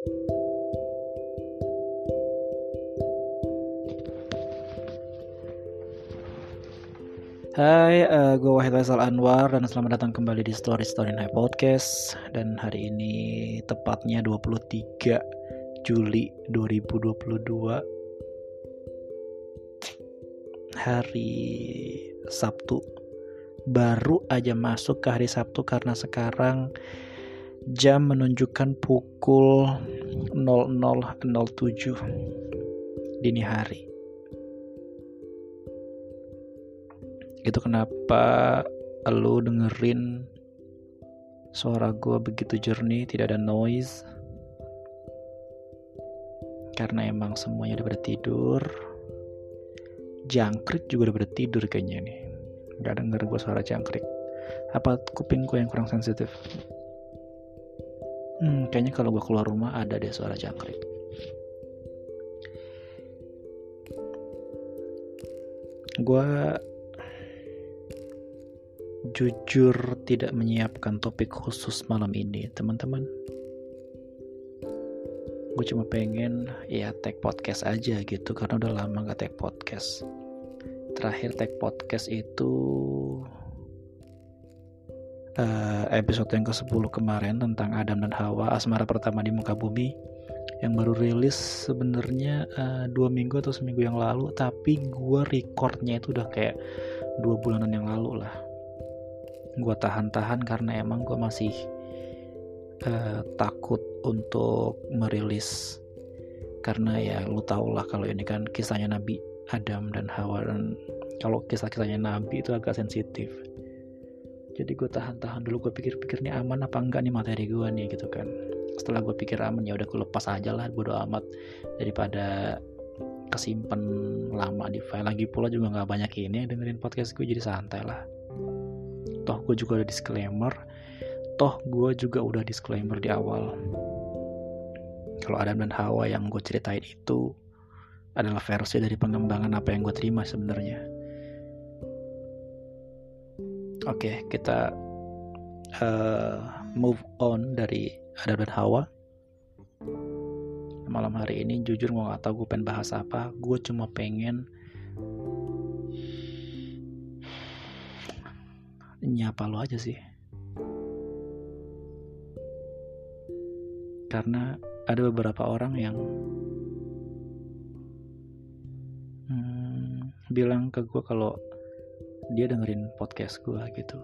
Hai, uh, gue Wahid Faisal Anwar dan selamat datang kembali di Story Story Night Podcast. Dan hari ini tepatnya 23 Juli 2022 Hari Sabtu. Baru aja masuk ke hari Sabtu karena sekarang jam menunjukkan pukul 00.07 dini hari. Itu kenapa lu dengerin suara gue begitu jernih tidak ada noise? Karena emang semuanya udah pada tidur. Jangkrik juga udah pada tidur kayaknya nih. Gak denger gue suara jangkrik. Apa kuping gue yang kurang sensitif hmm, kayaknya kalau gue keluar rumah ada deh suara jangkrik gue jujur tidak menyiapkan topik khusus malam ini, teman-teman. Gue cuma pengen ya tag podcast aja gitu karena udah lama gak tag podcast. Terakhir tag podcast itu uh, episode yang ke-10 kemarin tentang Adam dan Hawa, asmara pertama di muka bumi yang baru rilis sebenarnya uh, dua minggu atau seminggu yang lalu tapi gue recordnya itu udah kayak dua bulanan yang lalu lah. Gue tahan-tahan karena emang gue masih uh, takut untuk merilis. Karena ya lu tau lah kalau ini kan kisahnya Nabi Adam dan Hawa dan kalau kisah-kisahnya Nabi itu agak sensitif jadi gue tahan-tahan dulu gue pikir-pikir nih aman apa enggak nih materi gue nih gitu kan. Setelah gue pikir aman ya udah gue lepas aja lah bodo amat. Daripada kesimpan lama di file. Lagi pula juga nggak banyak ini yang dengerin podcast gue jadi santai lah. Toh gue juga udah disclaimer. Toh gue juga udah disclaimer di awal. Kalau Adam dan Hawa yang gue ceritain itu adalah versi dari pengembangan apa yang gue terima sebenarnya oke okay, kita uh, move on dari Adam dan Hawa. Malam hari ini jujur gue gak tau gue pengen bahas apa. Gue cuma pengen nyapa lo aja sih. Karena ada beberapa orang yang hmm, bilang ke gue kalau dia dengerin podcast gue gitu.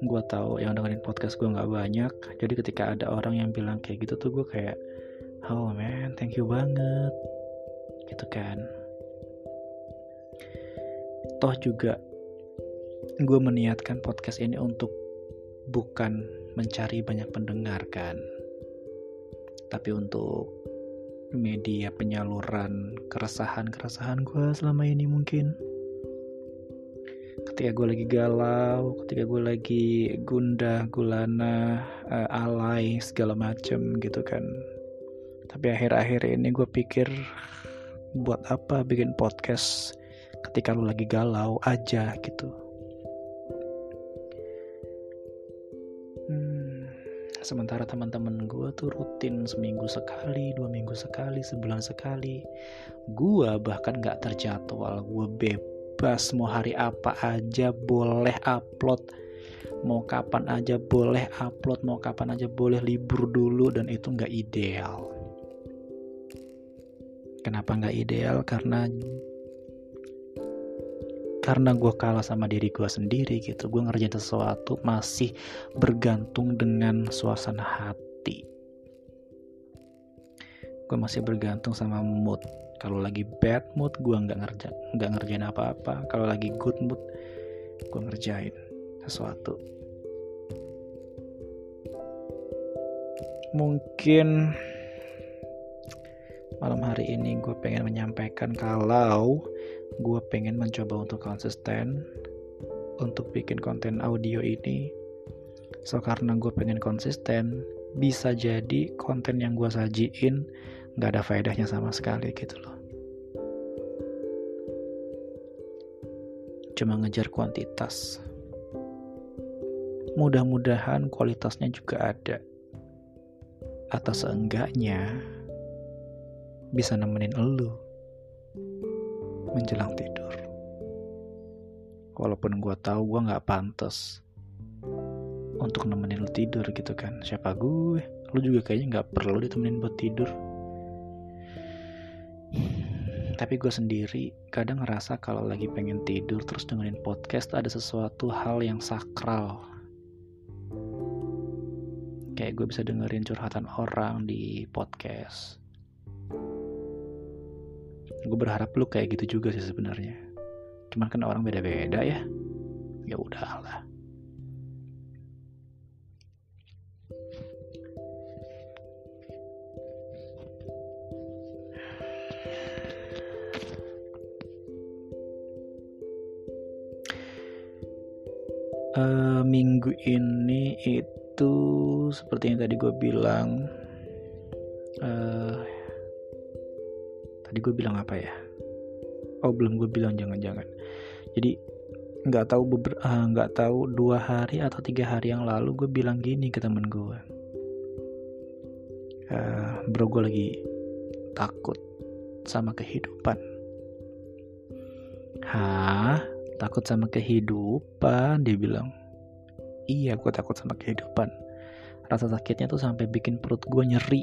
Gue tahu yang dengerin podcast gue nggak banyak. Jadi ketika ada orang yang bilang kayak gitu tuh gue kayak oh man thank you banget. Gitu kan. Toh juga gue meniatkan podcast ini untuk bukan mencari banyak pendengar kan tapi untuk media penyaluran keresahan-keresahan gue selama ini mungkin ketika gue lagi galau ketika gue lagi gundah gulana uh, alay segala macem gitu kan. Tapi akhir-akhir ini gue pikir buat apa bikin podcast ketika lu lagi galau aja gitu? Sementara teman-teman gue tuh rutin seminggu sekali dua minggu sekali sebulan sekali. Gue bahkan gak terjadwal gue bebas mau hari apa aja boleh upload. Mau kapan aja boleh upload mau kapan aja boleh libur dulu dan itu nggak ideal. Kenapa nggak ideal? Karena karena gue kalah sama diri gue sendiri gitu. Gue ngerjain sesuatu masih bergantung dengan suasana hati. Gue masih bergantung sama mood kalau lagi bad mood gue nggak ngerjain nggak ngerjain apa-apa. Kalau lagi good mood gue ngerjain sesuatu. Mungkin malam hari ini gue pengen menyampaikan kalau gue pengen mencoba untuk konsisten untuk bikin konten audio ini. So karena gue pengen konsisten bisa jadi konten yang gue sajiin nggak ada faedahnya sama sekali gitu loh cuma ngejar kuantitas mudah-mudahan kualitasnya juga ada atau seenggaknya bisa nemenin elu menjelang tidur. Walaupun gue tahu gue nggak pantas untuk nemenin lu tidur gitu kan. Siapa gue? Lu juga kayaknya nggak perlu ditemenin buat tidur. Tapi gue sendiri kadang ngerasa kalau lagi pengen tidur terus dengerin podcast ada sesuatu hal yang sakral. Kayak gue bisa dengerin curhatan orang di podcast. Gue berharap lu kayak gitu juga sih sebenarnya. Cuman kan orang beda-beda ya. Ya udahlah minggu ini itu seperti yang tadi gue bilang uh, tadi gue bilang apa ya? Oh belum gue bilang jangan-jangan. Jadi nggak tahu ah, nggak uh, tahu dua hari atau tiga hari yang lalu gue bilang gini ke temen gue uh, bro gue lagi takut sama kehidupan. Hah? Takut sama kehidupan dia bilang iya gue takut sama kehidupan. Rasa sakitnya tuh sampai bikin perut gue nyeri.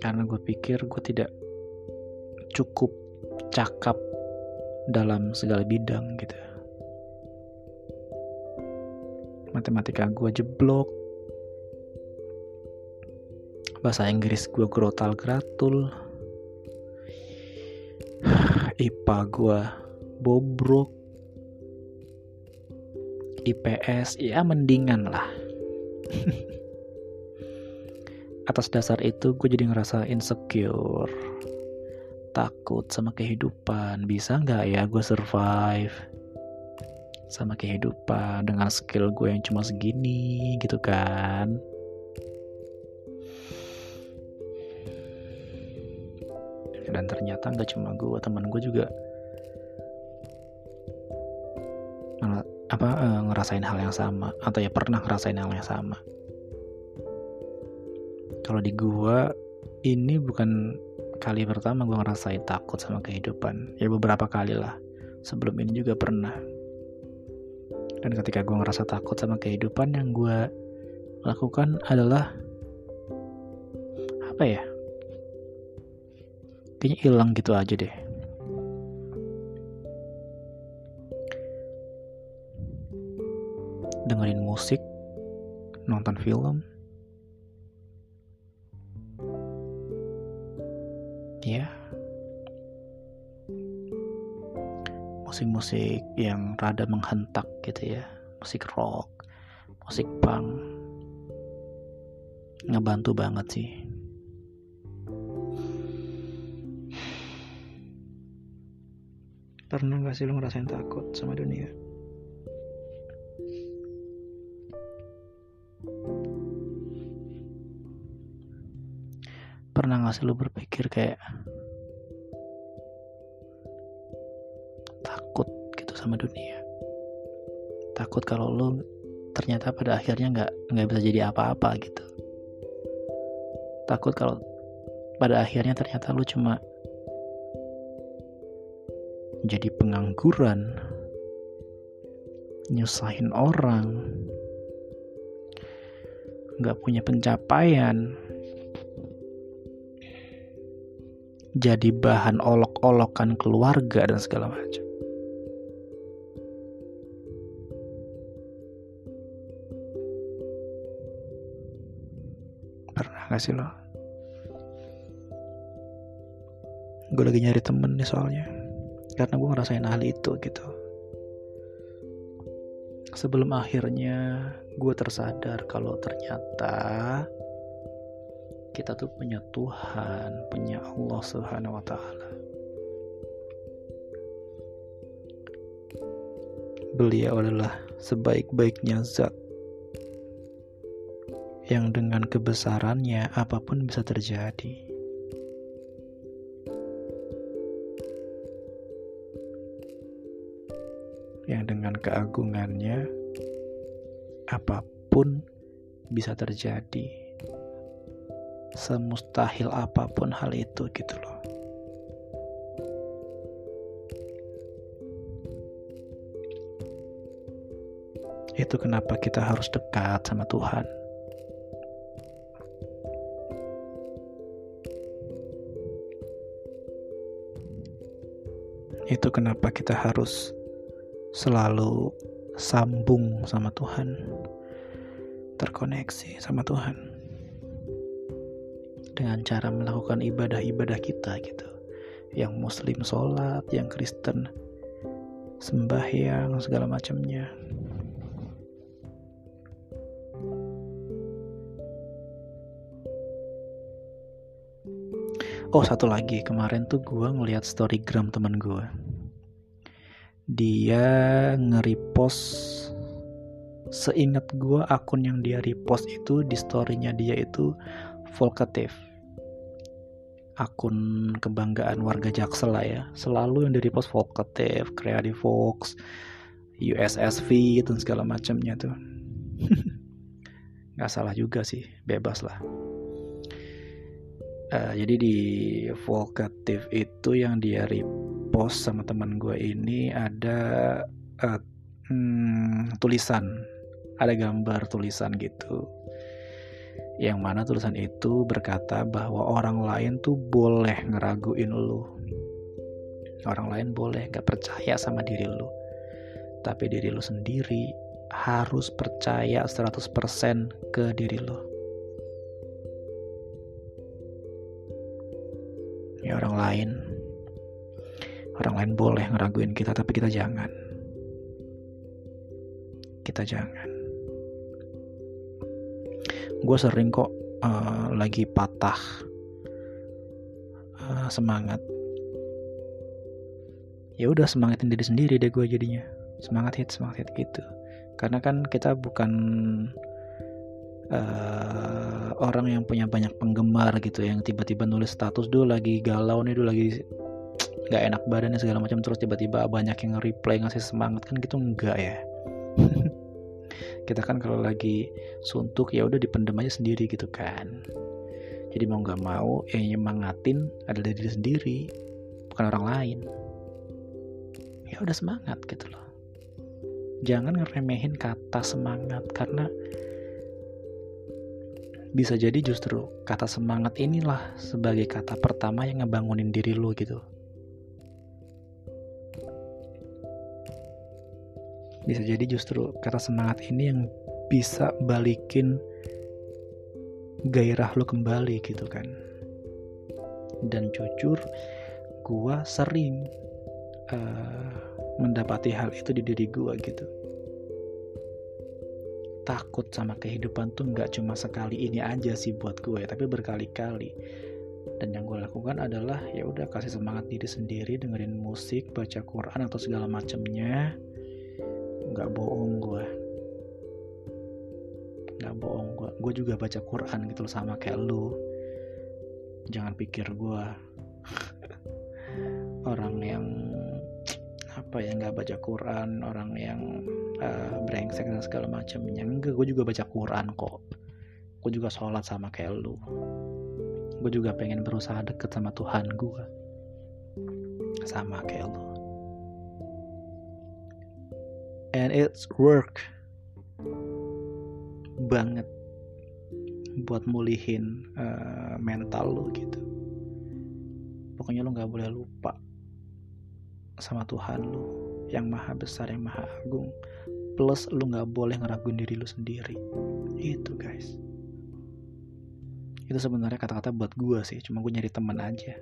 Karena gue pikir gue tidak cukup cakap dalam segala bidang gitu. Matematika gue jeblok. Bahasa Inggris gue grotal gratul IPA gue bobrok IPS ya mendingan lah. Atas dasar itu gue jadi ngerasa insecure. Takut sama kehidupan. Bisa nggak ya gue survive sama kehidupan dengan skill gue yang cuma segini gitu kan? Dan ternyata nggak cuma gue teman gue juga apa eh, ngerasain hal yang sama atau ya pernah ngerasain hal yang sama. Kalau di gua ini bukan kali pertama gua ngerasain takut sama kehidupan. Ya beberapa kali lah. Sebelum ini juga pernah. Dan ketika gua ngerasa takut sama kehidupan yang gua lakukan adalah apa ya kayaknya hilang gitu aja deh dengerin musik nonton film. Ya. Musik-musik yang rada menghentak gitu ya. Musik rock musik punk. Ngebantu banget sih. Pernah gak sih lo ngerasain takut sama dunia pernah gak sih lu berpikir kayak takut gitu sama dunia. Takut kalau lu ternyata pada akhirnya nggak nggak bisa jadi apa-apa gitu. Takut kalau pada akhirnya ternyata lu cuma jadi pengangguran nyusahin orang nggak punya pencapaian jadi bahan olok-olokan keluarga dan segala macam. Pernah gak sih lo? Gue lagi nyari temen nih soalnya Karena gue ngerasain hal itu gitu Sebelum akhirnya gue tersadar kalau ternyata kita tuh punya Tuhan, punya Allah Subhanahu wa taala. Beliau adalah sebaik-baiknya zat yang dengan kebesarannya apa pun bisa terjadi. Yang dengan keagungannya apa pun bisa terjadi semustahil apa pun hal itu gitu loh. Itu kenapa kita harus dekat sama Tuhan. Itu kenapa kita harus selalu sambung sama Tuhan terkoneksi sama Tuhan dengan cara melakukan ibadah-ibadah kita gitu. Yang muslim sholat yang kristen sembahyang segala macamnya. Oh satu lagi. Kemarin tuh gue ngeliat storygram temen gue Dia nge-repost Seingat gue akun yang dia repost itu di storynya dia itu Volkatif Akun kebanggaan warga Jaksel lah ya. Selalu yang di repost Volkatif, Creative Fox, USSV dan segala macamnya tuh. Gak salah juga sih, bebas lah. Uh, jadi di Volkatif itu yang dia repost sama teman gue ini ada uh, hmm, tulisan. Ada gambar tulisan gitu yang mana tulisan itu berkata bahwa orang lain tuh boleh ngeraguin lu. Orang lain boleh gak percaya sama diri lu. Tapi diri lu sendiri harus percaya 100% ke diri lu. Ya orang lain. Orang lain boleh ngeraguin kita tapi kita jangan. Kita jangan gue sering kok uh, lagi patah uh, semangat. Ya udah semangatin diri sendiri deh gue jadinya. Semangat hit semangat hit gitu. Karena kan kita bukan uh, orang yang punya banyak penggemar gitu yang tiba-tiba nulis status dulu lagi galau nih dulu lagi nggak enak badannya segala macam terus tiba-tiba banyak yang reply ngasih semangat kan gitu enggak ya kita kan kalau lagi suntuk ya udah dipendem aja sendiri gitu kan. Jadi mau nggak mau yang nyemangatin adalah diri sendiri bukan orang lain. Ya udah semangat gitu loh. Jangan ngeremehin kata semangat karena bisa jadi justru kata semangat inilah sebagai kata pertama yang ngebangunin diri lu gitu. Bisa jadi justru kata semangat ini yang bisa balikin gairah lu kembali gitu kan. Dan jujur, gua sering uh, mendapati hal itu di diri gua gitu. Takut sama kehidupan tuh nggak cuma sekali ini aja sih buat gue tapi berkali-kali. Dan yang gue lakukan adalah ya udah kasih semangat diri sendiri dengerin musik baca Quran atau segala macamnya nggak bohong gue nggak bohong gue gue juga baca Quran gitu loh sama kayak lu. Jangan pikir gue orang yang apa ya nggak baca Quran orang yang uh, brengsek dan segala macamnya. Enggak gue juga baca Quran kok. Gue juga sholat sama kayak lu. Gue juga pengen berusaha deket sama Tuhan gue sama kayak lu and it's work banget buat mulihin uh, mental lu gitu. Pokoknya lu nggak boleh lupa sama Tuhan lu yang maha besar yang maha agung. Plus lu nggak boleh ngeraguin diri lu sendiri. Itu guys. Itu sebenarnya kata-kata buat gue sih cuma gue nyari teman aja.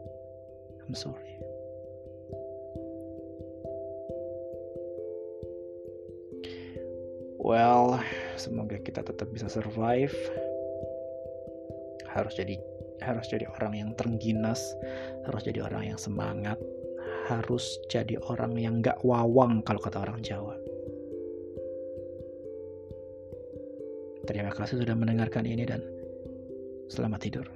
I'm sorry well semoga kita tetap bisa survive harus jadi harus jadi orang yang terengginas harus jadi orang yang semangat harus jadi orang yang gak wawang kalau kata orang Jawa. Terima kasih sudah mendengarkan ini dan selamat tidur.